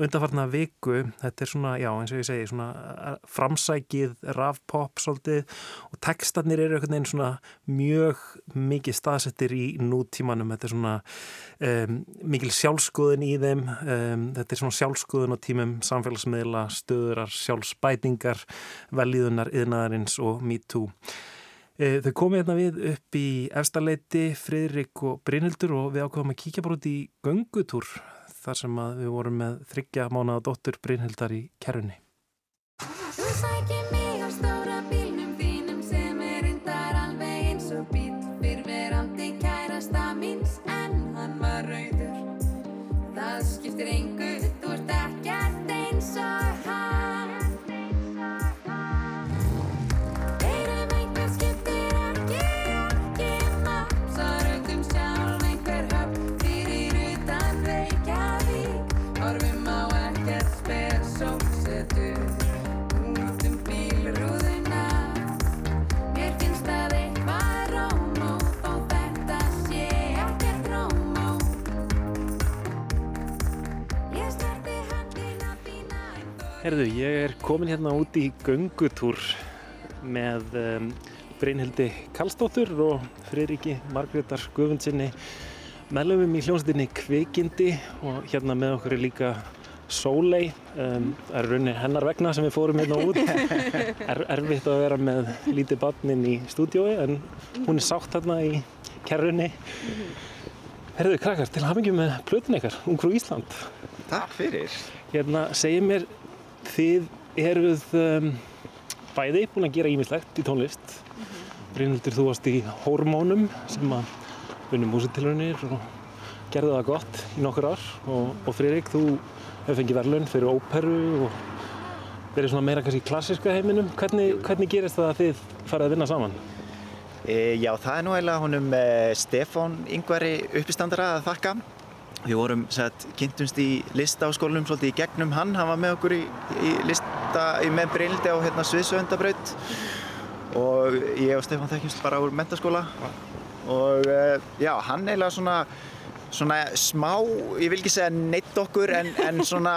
undarfarna viku, þetta er svona, já eins og ég segi, svona eh, framsækið rafpop svolítið og textarnir eru einhvern veginn svona mjög mikið staðsettir í nútímanum, þetta er svona um, mikil sjálfskoðun í þeim, um, þetta er svona sjálfskoðun á tímum samfélagsmiðla, stöðurar, sjálfsbætingar, velíðunar, yðnaðarins og me too. Eh, Þau komið hérna við upp í efstaleiti, Friðrik og Brynhildur og við ákveðum að kíkja bara út í göngutúr þar sem við vorum með þryggja mánaða dóttur Brynhildar í kerunni. Herðu, ég er komin hérna út í göngutúr með um, Brynhildi Kallstóttur og Friðriki Margreðar Guðvundsinni meðlefum í hljómsveitinni Kvikindi og hérna með okkur er líka Sólei, um, það er rauninni hennar vegna sem við fórum hérna út. Er erfitt að vera með lítið barnin í stúdiói en hún er sátt hérna í kerrunni. Herðu krakkar, til hafingjum með plötin ykkar, Ungfrú Ísland. Takk fyrir. Hérna, segið mér, þið eruð um, bæði búin að gera ímislegt í tónlist. Brynhildur, þú varst í Hormónum sem að vinnum músitilunir og gerði það gott í nokkur ár. Og, og Friðrik, þú hefur fengið verðlun fyrir óperu og verið svona meira kannski í klassiska heiminum. Hvernig, hvernig gerist það að þið farið að vinna saman? E, já, það er nú eiginlega honum e, Stefán Yngvari uppistandara að þakka. Við vorum sett, kynntumst í skólanum svolítið í gegnum hann. Hann var með okkur í, í lista í með Brynildi á hérna, Sviðsöndabraut og ég og Stefán þekkjumst bara úr mentaskóla og e, já, hann eiginlega svona svona smá, ég vil ekki segja neitt okkur en, en svona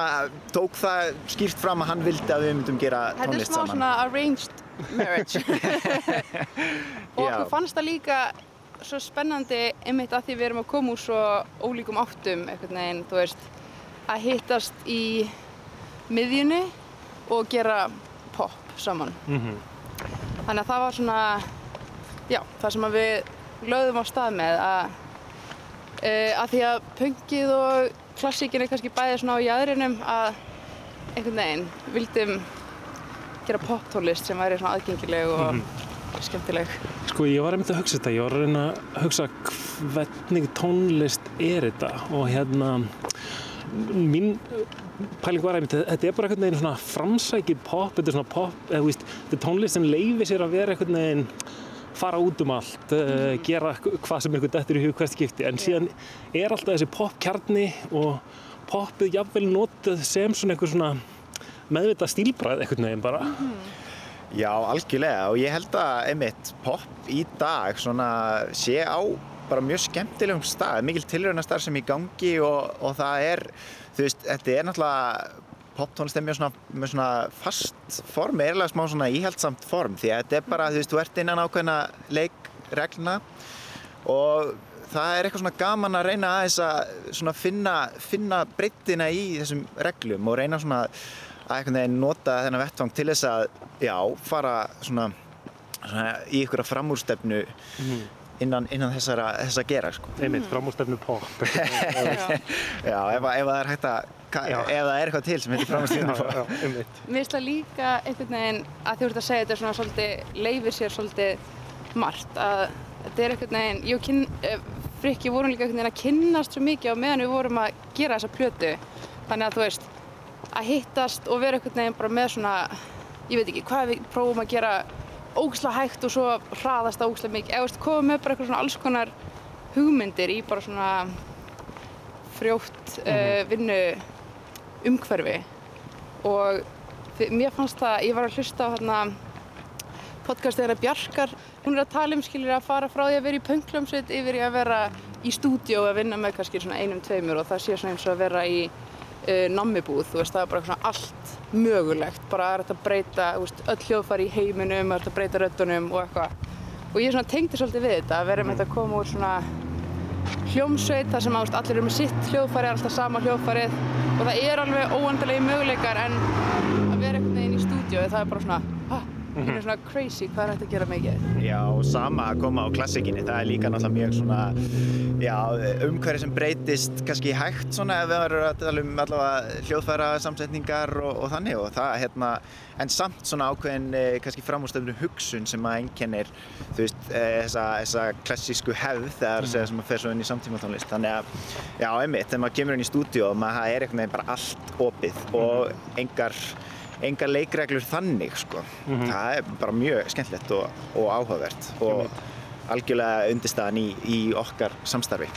tók það skýrt fram að hann vildi að við myndum gera Þetta er tónlist smá saman. svona arranged marriage. og okkur fannst það líka svo spennandi einmitt að því við erum að koma úr svo ólíkum áttum einhvern veginn, þú veist, að hittast í miðjunni og gera pop saman. Mm Þannig að það var svona, já, það sem við lögðum á stað með að, uh, að því að pöngið og klassíkin er kannski bæðið svona á jæðrinum að einhvern veginn vildum gera poptónlist sem væri svona aðgengileg og skemmtileg. Sko ég var einmitt að hugsa þetta, ég var að reyna að hugsa hvernig tónlist er þetta? Og hérna mín pæling var einmitt, þetta er bara einhvern veginn svona framsækið pop, þetta er svona pop, eða þú veist, þetta er tónlist sem leifir sér að vera einhvern veginn fara út um allt, uh, gera hvað sem einhvern dettur í hug hvert skipti, en síðan er alltaf þessi popkjarni og popið jafnvel notað sem svona einhver svona meðvita stílbræð einhvern veginn bara. Já, algjörlega og ég held að einmitt pop í dag svona sé á bara mjög skemmtilegum stað, mikil tilraunastar sem í gangi og, og það er, þú veist, þetta er náttúrulega poptónlist er mjög svona, með svona fast form, eiginlega smá svona íhaldsamt form því að þetta er bara, þú veist, þú ert innan ákveðna leikregluna og það er eitthvað svona gaman að reyna að svona finna, finna breyttina í þessum reglum og reyna svona að einhvern veginn nota þennan vettvang til þess að, já, fara svona, svona í ykkur framúrstefnu innan, innan þessara, þess að gera, sko. Einmitt, framúrstefnu pop. Já, ef, að- ef það er hægt að, ef það er eitthvað til sem heitir framúrstefnu pop. Mér finnst það líka einhvern veginn að þú ert að segja þetta er svona svolítið, leifir sér svolítið margt að þetta er einhvern veginn, ég og kyn, eh, Frikki vorum líka einhvern veginn að kynnast svo mikið á meðan við vorum að gera þessa plötu þannig að þú veist, að hittast og vera einhvern veginn bara með svona ég veit ekki, hvað við prófum að gera ógæslega hægt og svo hraðast það ógæslega mikið, eða veist, koma með bara eitthvað svona alls konar hugmyndir í bara svona frjótt uh, vinnu umhverfi. Og mér fannst það, ég var að hlusta á hérna podcastið þeirra Bjarkar hún er að tala um skilir að fara frá því að vera í pönglumsveit yfir í að vera í stúdíó að vinna með kannski svona einum, tveimur og það sé svona eins og að vera í uh, nammibúð, þú veist, það er bara svona allt mögulegt, bara er þetta að breyta þú veist, öll hljóðfari í heiminum, er þetta að breyta röddunum og eitthvað. Og ég svona tengdi svolítið við þetta, að vera með þetta að koma úr svona hljómsveit þar sem að, allir eru með sitt hljóðfæri, alltaf sama hljóðfærið og það er alveg óandalegi möguleikar en að vera einhvern veginn í stúdíu það er bara svona, ah, það er svona crazy hvað er hægt að gera mikið. Já, sama að koma á klassikinni, það er líka náttúrulega mjög svona, já, umhverfi sem breytist kannski hægt svona ef við verðum að tala um allavega hljóðfæra samsetningar og, og þannig og það, hérna, en samt svona ákveðin eh, kannski framúrstöfnu hugsun sem að einkennir, þú veist, eh, þessa, þessa klassísku hefð þegar mm. sem að fer svo inn í samtímatónlist, þannig að, já, einmitt, þegar maður kemur inn í stúdíu og maður er einhvern veginn bara allt opið og engar engar leikreglur þannig sko. það er bara mjög skemmtilegt og, og áhugavert og algjörlega undirstaðan í, í okkar samstarfi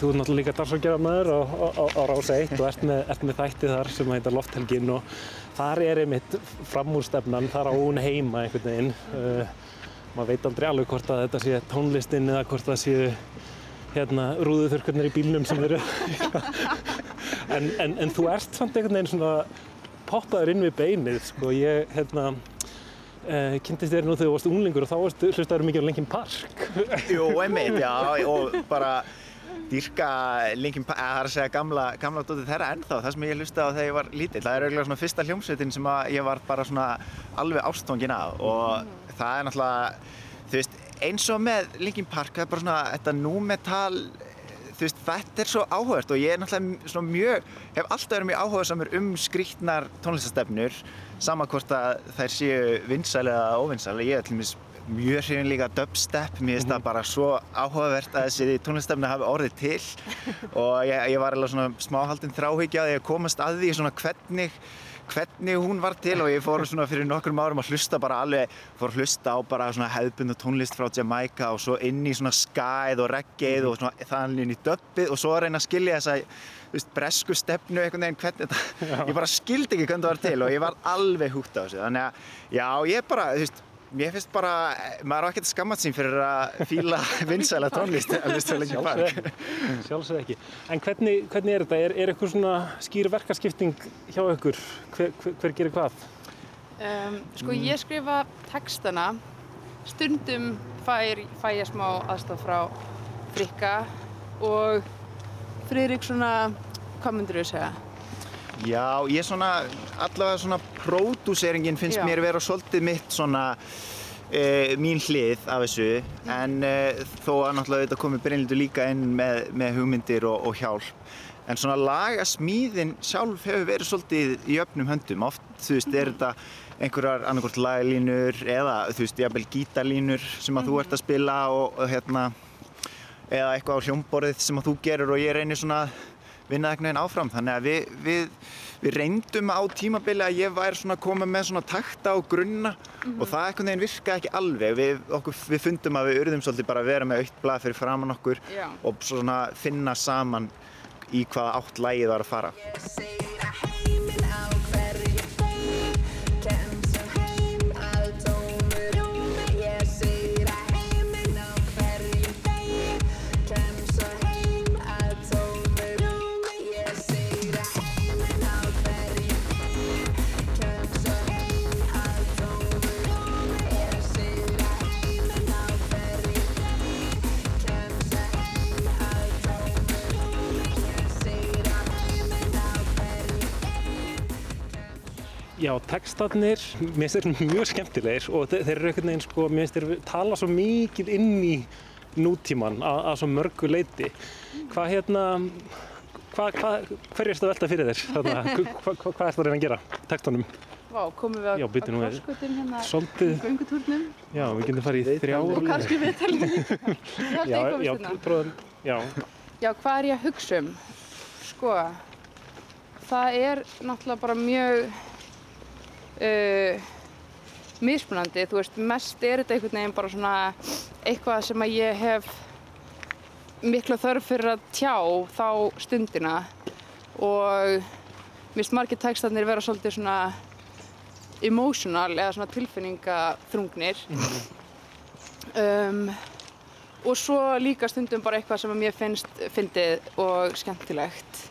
þú ert náttúrulega líka dansargerðarmæður á, Rása 1 og ert með, ert með þætti þar sem heitir Lofthelgin og þar er einmitt framúrstefnan, þar á hún heima einhvern veginn. Uh, maður veit aldrei alveg hvort að þetta sé tónlistin eða hvort það séu hérna rúðuþurkarnir í bílnum sem eru en, en, en þú ert samt einhvern veginn svona poppaður inn við beinið sko, ég hérna Uh, kynntist þér nú þegar þú varst unglingur og þá hlustaður mikið á Linkin Park Jú, einmitt, já, og bara dýrka Linkin Park, eða það er að segja gamla, gamla dótið þeirra ennþá, það sem ég hlusta á þegar ég var lítill, það er auðvitað svona fyrsta hljómsveitin sem að ég var bara svona alveg ástofngin af og það er náttúrulega, þú veist, eins og með Linkin Park, það er bara svona þetta númetal, þú veist, þetta er svo áhugavert og ég er náttúrulega svona mjög, hef alltaf verið mjög áhugasamur um skrítnar tónlistastefnur, sama hvort að þær séu vinsæl eða óvinsæl, ég er til dæmis mjög hrifin líka dubstep, mér finnst það bara svo áhugavert að þessi tónlistefni hafi orðið til. Og ég, ég var alveg svona smáhaldin þráhyggja að ég komast að því svona hvernig hvernig hún var til. Og ég fór svona fyrir nokkrum árum að hlusta bara alveg fór að hlusta á bara svona hefðbund og tónlist frá Jamaica og svo inn í svona skæð og reggeið og svona þannig inn í dubbið og svo að reyna að skilja þessa veist, bresku stefnu einhvern veginn hvernig þetta, ég bara skildi ekki hvernig það var til og ég var alveg húgt á þessu. Þannig að já, ég bara, þú veist Mér finnst bara, maður á ekkert skammast sín fyrir að fíla vinsæla tónlist að hlusta lengi park. Sjálfsög ekki. En hvernig, hvernig er þetta? Er, er eitthvað svona skýr verkaskipting hjá ykkur? Hver, hver, hver gerir hvað? Um, sko ég skrifa textana, stundum fær, fæ ég smá aðstaf frá Frikka og Friðrik svona, hvað myndir þú segja? Já, ég svona, allavega svona pródúseringin finnst Já. mér vera svolítið mitt svona e, mín hlið af þessu. En e, þó að náttúrulega þetta komi Brynlítur líka inn með, með hugmyndir og, og hjálp. En svona lagasmíðin sjálf hefur verið svolítið í öfnum höndum. Oft, þú veist, er þetta einhverjar annarkort lagalínur eða þú veist, jafnvel gítarlínur sem að þú ert að spila og, og hérna eða eitthvað á hljómborðið sem að þú gerur og ég reynir svona vinna eitthvað einn áfram. Þannig að við, við, við reyndum á tímabili að ég væri svona að koma með svona takta og grunna og það eitthvað neginn virkaði ekki alveg. Við, okkur, við fundum að við urðum svolítið bara að vera með aukt blað fyrir framann okkur Já. og svona finna saman í hvaða átt lægið var að fara Já, textarnir, mér finnst þeir mjög skemmtilegir og þeir, þeir eru einhvern veginn, sko, mér finnst þeir tala svo mikið inn í nútíman að, að svo mörgu leiti. Hvað hérna, hvað, hvað, hverju erstu að velta fyrir þér? Þarna, hvað, hvað, hvað ertu að reyna að gera textunum? Vá, komum við á, á krossgötun hérna Svolítið, í göngutúrnum já, við getum farið í þrjár. og kannski við talum líka. Já, eitthvað já, prófum, já, Já, hvað er ég að hugsa um? Sko, það er náttúrulega bara mjög uh, mismunandi, þú veist, mest er þetta einhvern veginn bara svona eitthvað sem að ég hef mikla þörf fyrir að tjá þá stundina. Og finnst margir textarnir vera svolítið svona emotional eða svona tilfinningaþrungnir. Um, og svo líka stundum bara eitthvað sem að mér finnst fyndið og skemmtilegt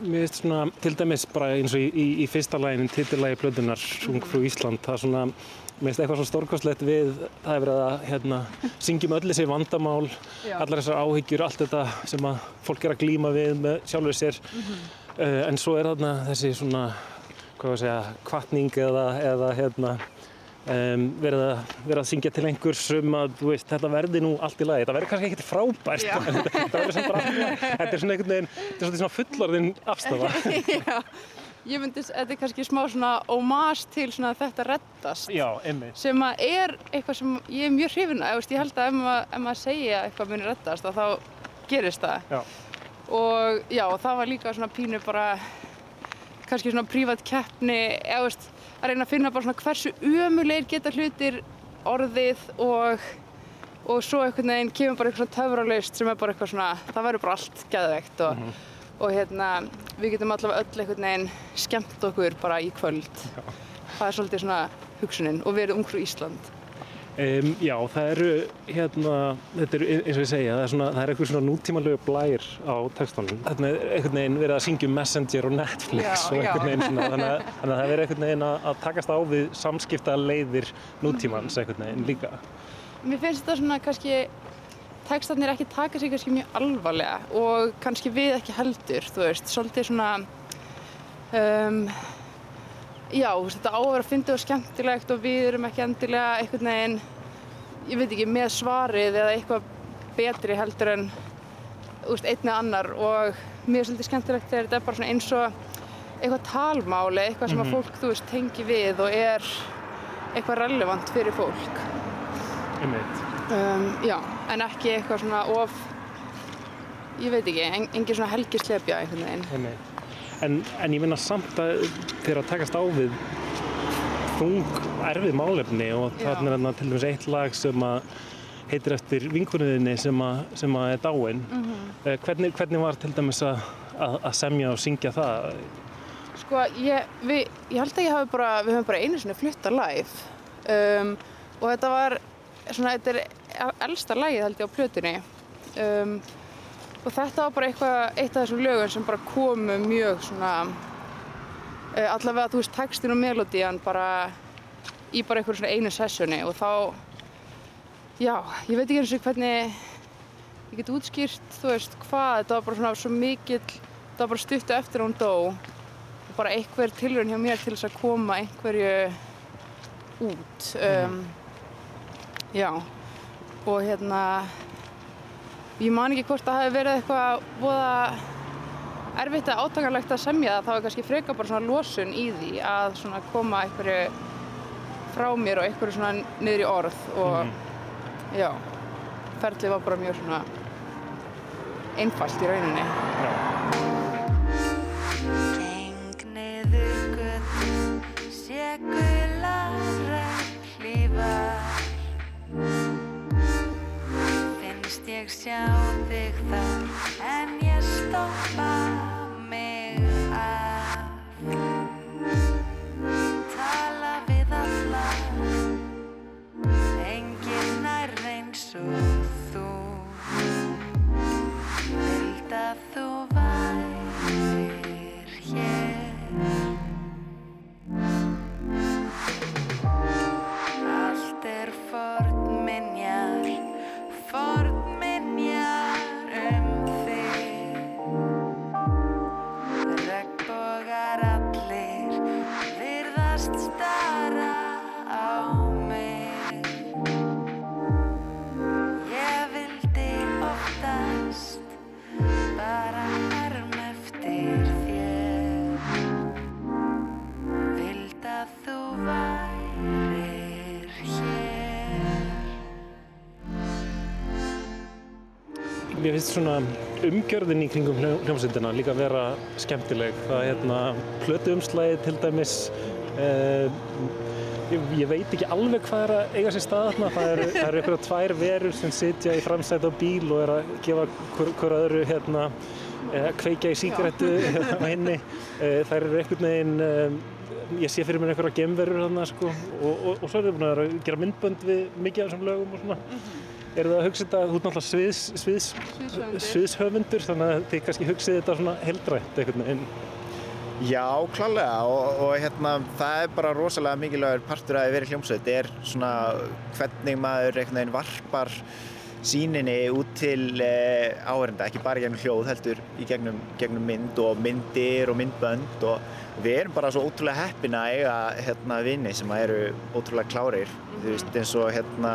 Mér finnst svona, til dæmis bara eins og í, í, í fyrsta læginin, titillagi plötunar, Ung frú Ísland, það er svona, mér finnst eitthvað svo stórkostlegt við, það er verið að hérna, syngjum öll þessi vandamál, Já. allar þessar áhyggjur, allt þetta sem að fólk er að glíma við með sjálfur sér, uh, en svo er þarna þessi svona, hvað var að segja, kvartning eða, eða hérna, Um, verið, að, að syngja til einhvers um að veist, þetta verði nú allt í lagi. Þetta verður kannski ekkert frábært en þetta þetta verður samt allt í lagi. Þetta er svona einhvern veginn, þetta er svona fullorðin afstafa Já, ég myndi, þetta er kannski smá svona ómas til svona þetta reddast. Já, einmitt. sem að er eitthvað sem ég er mjög hrifin að, ég held að ef maður, ef maður segja eitthvað muni reddast að þá gerist það. Já. og já, það var líka svona pínu bara kannski svona prívat keppni eða veist, að reyna að finna bara svona hversu ömulegir geta hlutir orðið og og svo einhvern veginn kemur bara eitthvað töfralaust sem er bara eitthvað svona, það verður bara allt geðveikt og, og hérna við getum allavega öll einhvern veginn skemmt okkur bara í kvöld. Það er svolítið svona hugsunin og við erum umhverju Ísland Um, já, það eru hérna, þetta er eins og ég segja, það er, svona, það er eitthvað svona nútímalegu blær á textunum. Þetta er einhvern veginn verið að syngja um Messenger og Netflix Já, og einhvern veginn svona, þannig að, þannig að það er einhvern veginn að, að takast á við samskipta leiðir nútímans einhvern veginn líka. Mér finnst þetta svona kannski textarnir ekki taka sig kannski mjög alvarlega og kannski við ekki heldur, þú veist, svolítið svona um, já, þetta á að vera fyndið og skemmtilegt og við erum ekki endilega einhvern veginn, ég veit ekki, með svarið eða eitthvað betri heldur en veist, einn eða annar og mér er svolítið skemmtilegt þegar þetta er bara svona eins og eitthvað talmáli, eitthvað sem að fólk, þú veist, tengi við og er eitthvað relevant fyrir fólk. Um, já, en ekki eitthvað svona of, ég veit ekki, en, engin svona helgislepja einhvern veginn. En, en ég minna samt að þegar að takast á við þung, erfið málefni og þarna er þarna til dæmis eitt lag sem að heitir eftir vinkunniðinni sem, að- sem að er dáin. Mhm. hvernig, hvernig var til dæmis að, að, að semja og syngja það? Sko, ég, við, ég held að ég hafi bara, við höfum bara einu sinni flutta live um, og þetta var svona, þetta er elsta lagið held ég á plötunni um, og þetta var bara eitthvað, eitt af þessum lögum sem bara komu mjög svona uh, allavega, þú veist, textin og melodían bara í bara einhverju svona einu sessjoni og þá já, ég veit ekki eins og hvernig ég get útskýrt, þú veist, hvað. Þetta var bara svona svo mikill þetta var bara stuttu eftir hún dó. Og bara einhver tilraun hjá mér til þess að koma einhverju út. Um, já. Og hérna ég man ekki hvort það hefði verið eitthvað voða erfitt að átakanlegt að semja það þá er kannski freka bara svona losun í því að svona koma einhverju frá mér og einhverju svona niður í orð og já ferlið var bara mjög svona einfalt í rauninni. Geng niður götu, sé gulara ég sjá þig þar en ég stoppa mig af. Tala við alla, enginn nær eins og þú. Vild að þú værir finnst svona umgjörðin í kringum hljó- hljómsveitina líka vera skemmtileg. Það er hérna plötuumslæði til dæmis. Uh, ég, ég veit ekki alveg hvað er að eiga sér stað þarna. Það eru, það eru einhverja tvær verur sem sitja í framsæti á bíl og er að gefa hver, hver öðru hérna, eh, kveikja í sígarettu á henni. Uh, það eru einhvern veginn, um, ég sé fyrir mér einhverja gemverur þarna sko og, og, og svo er það búin að að gera myndbönd við mikið af þessum lögum og svona. Eru það að hugsa þetta, þú ert náttúrulega sviðs, sviðs, Sviðshöfundur. sviðshöfundur, þannig að þið kannski hugsið þetta svona heldrænt einhvern veginn. Já, klálega og, og hérna, það er bara rosalega mikilvægur partur að vera hljómsveit er svona hvernig maður einhvern veginn varpar síninni út til eh, áhörenda, ekki bara í gegnum hljóð heldur í gegnum, gegnum mynd og myndir og myndbönd og við erum bara svo ótrúlega heppin að eiga hérna vini sem að eru ótrúlega klárir þú veist eins og hérna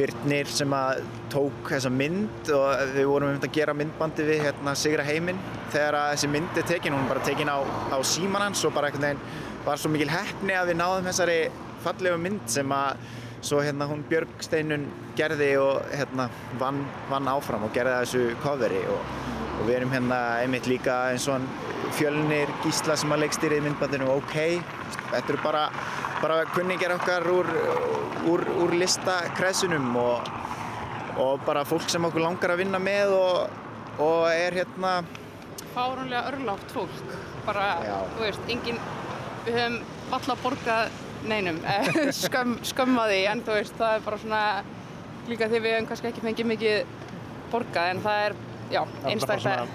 Birnir sem að tók þessa mynd og við vorum um að gera myndbandi við hérna Sigra Heiminn. Þegar að þessi mynd er tekin, hún er bara tekin á, á síman hans og bara einhvern veginn var svo mikil heppni að við náðum þessari fallegu mynd sem að svo hérna hún Björg Steinun gerði og hérna vann, vann áfram og gerði þessu coveri og, og við erum hérna einmitt líka eins og hann fjölnir Gísla sem að leikstýrið myndbandinu OK þetta eru bara, bara kunningjar okkar úr, úr, úr listakressunum og og bara fólk sem okkur langar að vinna með og, og er hérna Fáránlega örlátt fólk. Bara, Já. þú veist, engin, við höfum valla borgað neinum, skömm, skömmaði, en þú veist, það er bara svona, líka því við höfum kannski ekki fengið mikið borgað, en það er, já, einstaklega.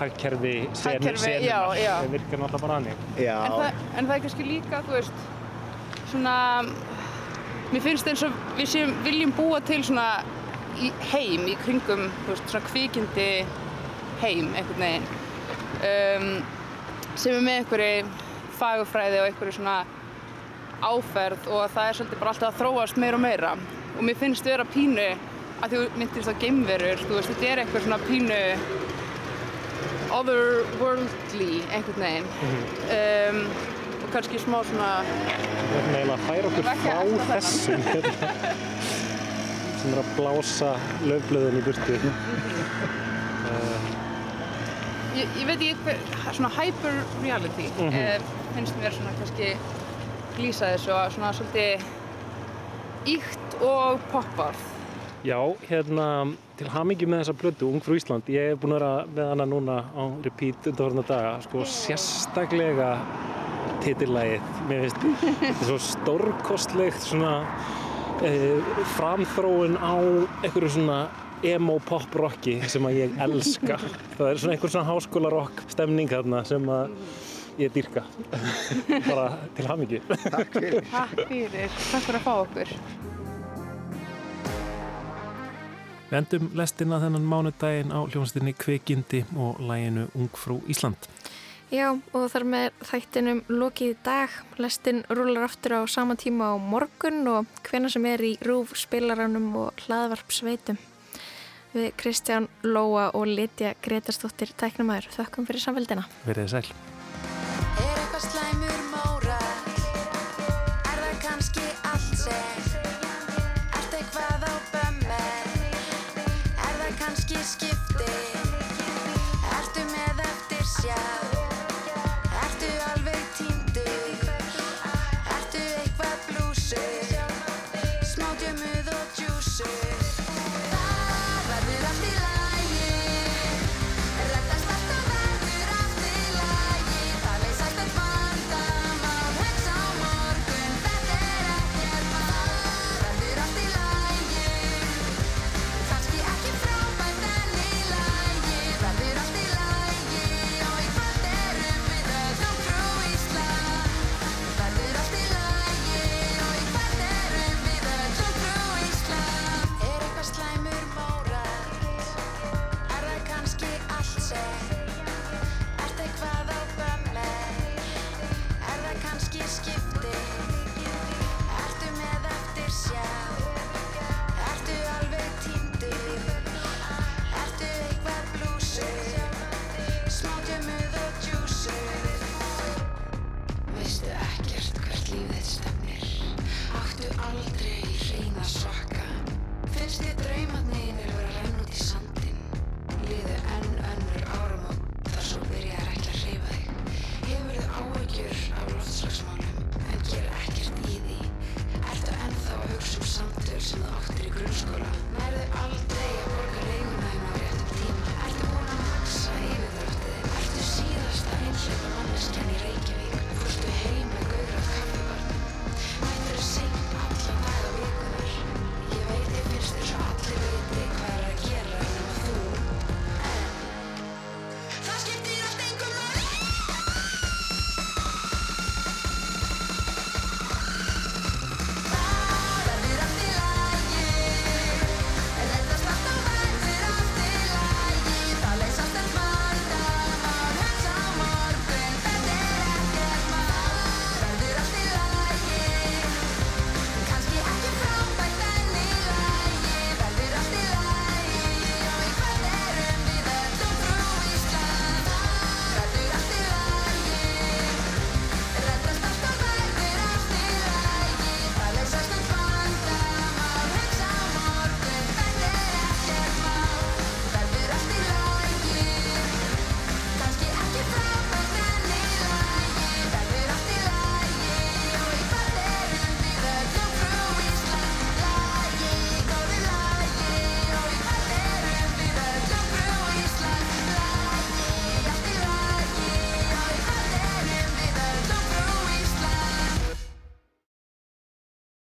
hagkerfi senu, Hagkerfi, já, já. það virkar náttúrulega bara hannig Já, En það, en það er kannski líka, þú veist, svona, mér finnst eins og við séum, viljum búa til svona í heim í kringum, þú veist, svona kvikindi heim, einhvern veginn, um, sem er með einhverju fagufræði og einhverju svona áferð og það er svolítið bara alltaf að þróast meira og meira. Og mér finnst vera pínu, að þú myndist á geimverur, þú veist, þetta er eitthvað svona pínu otherworldly, einhvern veginn. um, og kannski smá svona Við erum eiginlega að færa okkur frá þessum hérna, sem er að blása löfblöðin í burtu. ég, ég veit hver, svona hyper reality Mhm. eh, finnst mér svona kannski lýsa þessu að svona svolítið íkt og poppað Já, hérna, til hamingi með þessa blödu, Ung frú Ísland, ég hef búin að vera með hana núna á repeat undanfarnar daga, sko, sérstaklega titillægið, mér finnst, þetta er svo stórkostlegt svona e, framþróun á einhverju svona emo pop rocki sem að ég elska. Það er svona einhver svona háskóla rock stemning þarna sem að ég dýrka. Bara til hamingi. takk fyrir. Takk fyrir, takk fyrir að fá okkur Við endum lestina þennan mánudaginn á hljómsdynni Kvikindi og læginu Ungfrú Ísland. Já, og þar með þættinum lokið dag. Lestin rúlar aftur á sama tíma á morgun og hvena sem er í rúf spilaranum og hlaðvarp sveitum. Við Kristján Lóa og Litja Gretarsdóttir tæknumæður þökkum fyrir samveldina. Verðið sæl. hérna að sakka Finnst ég draumatni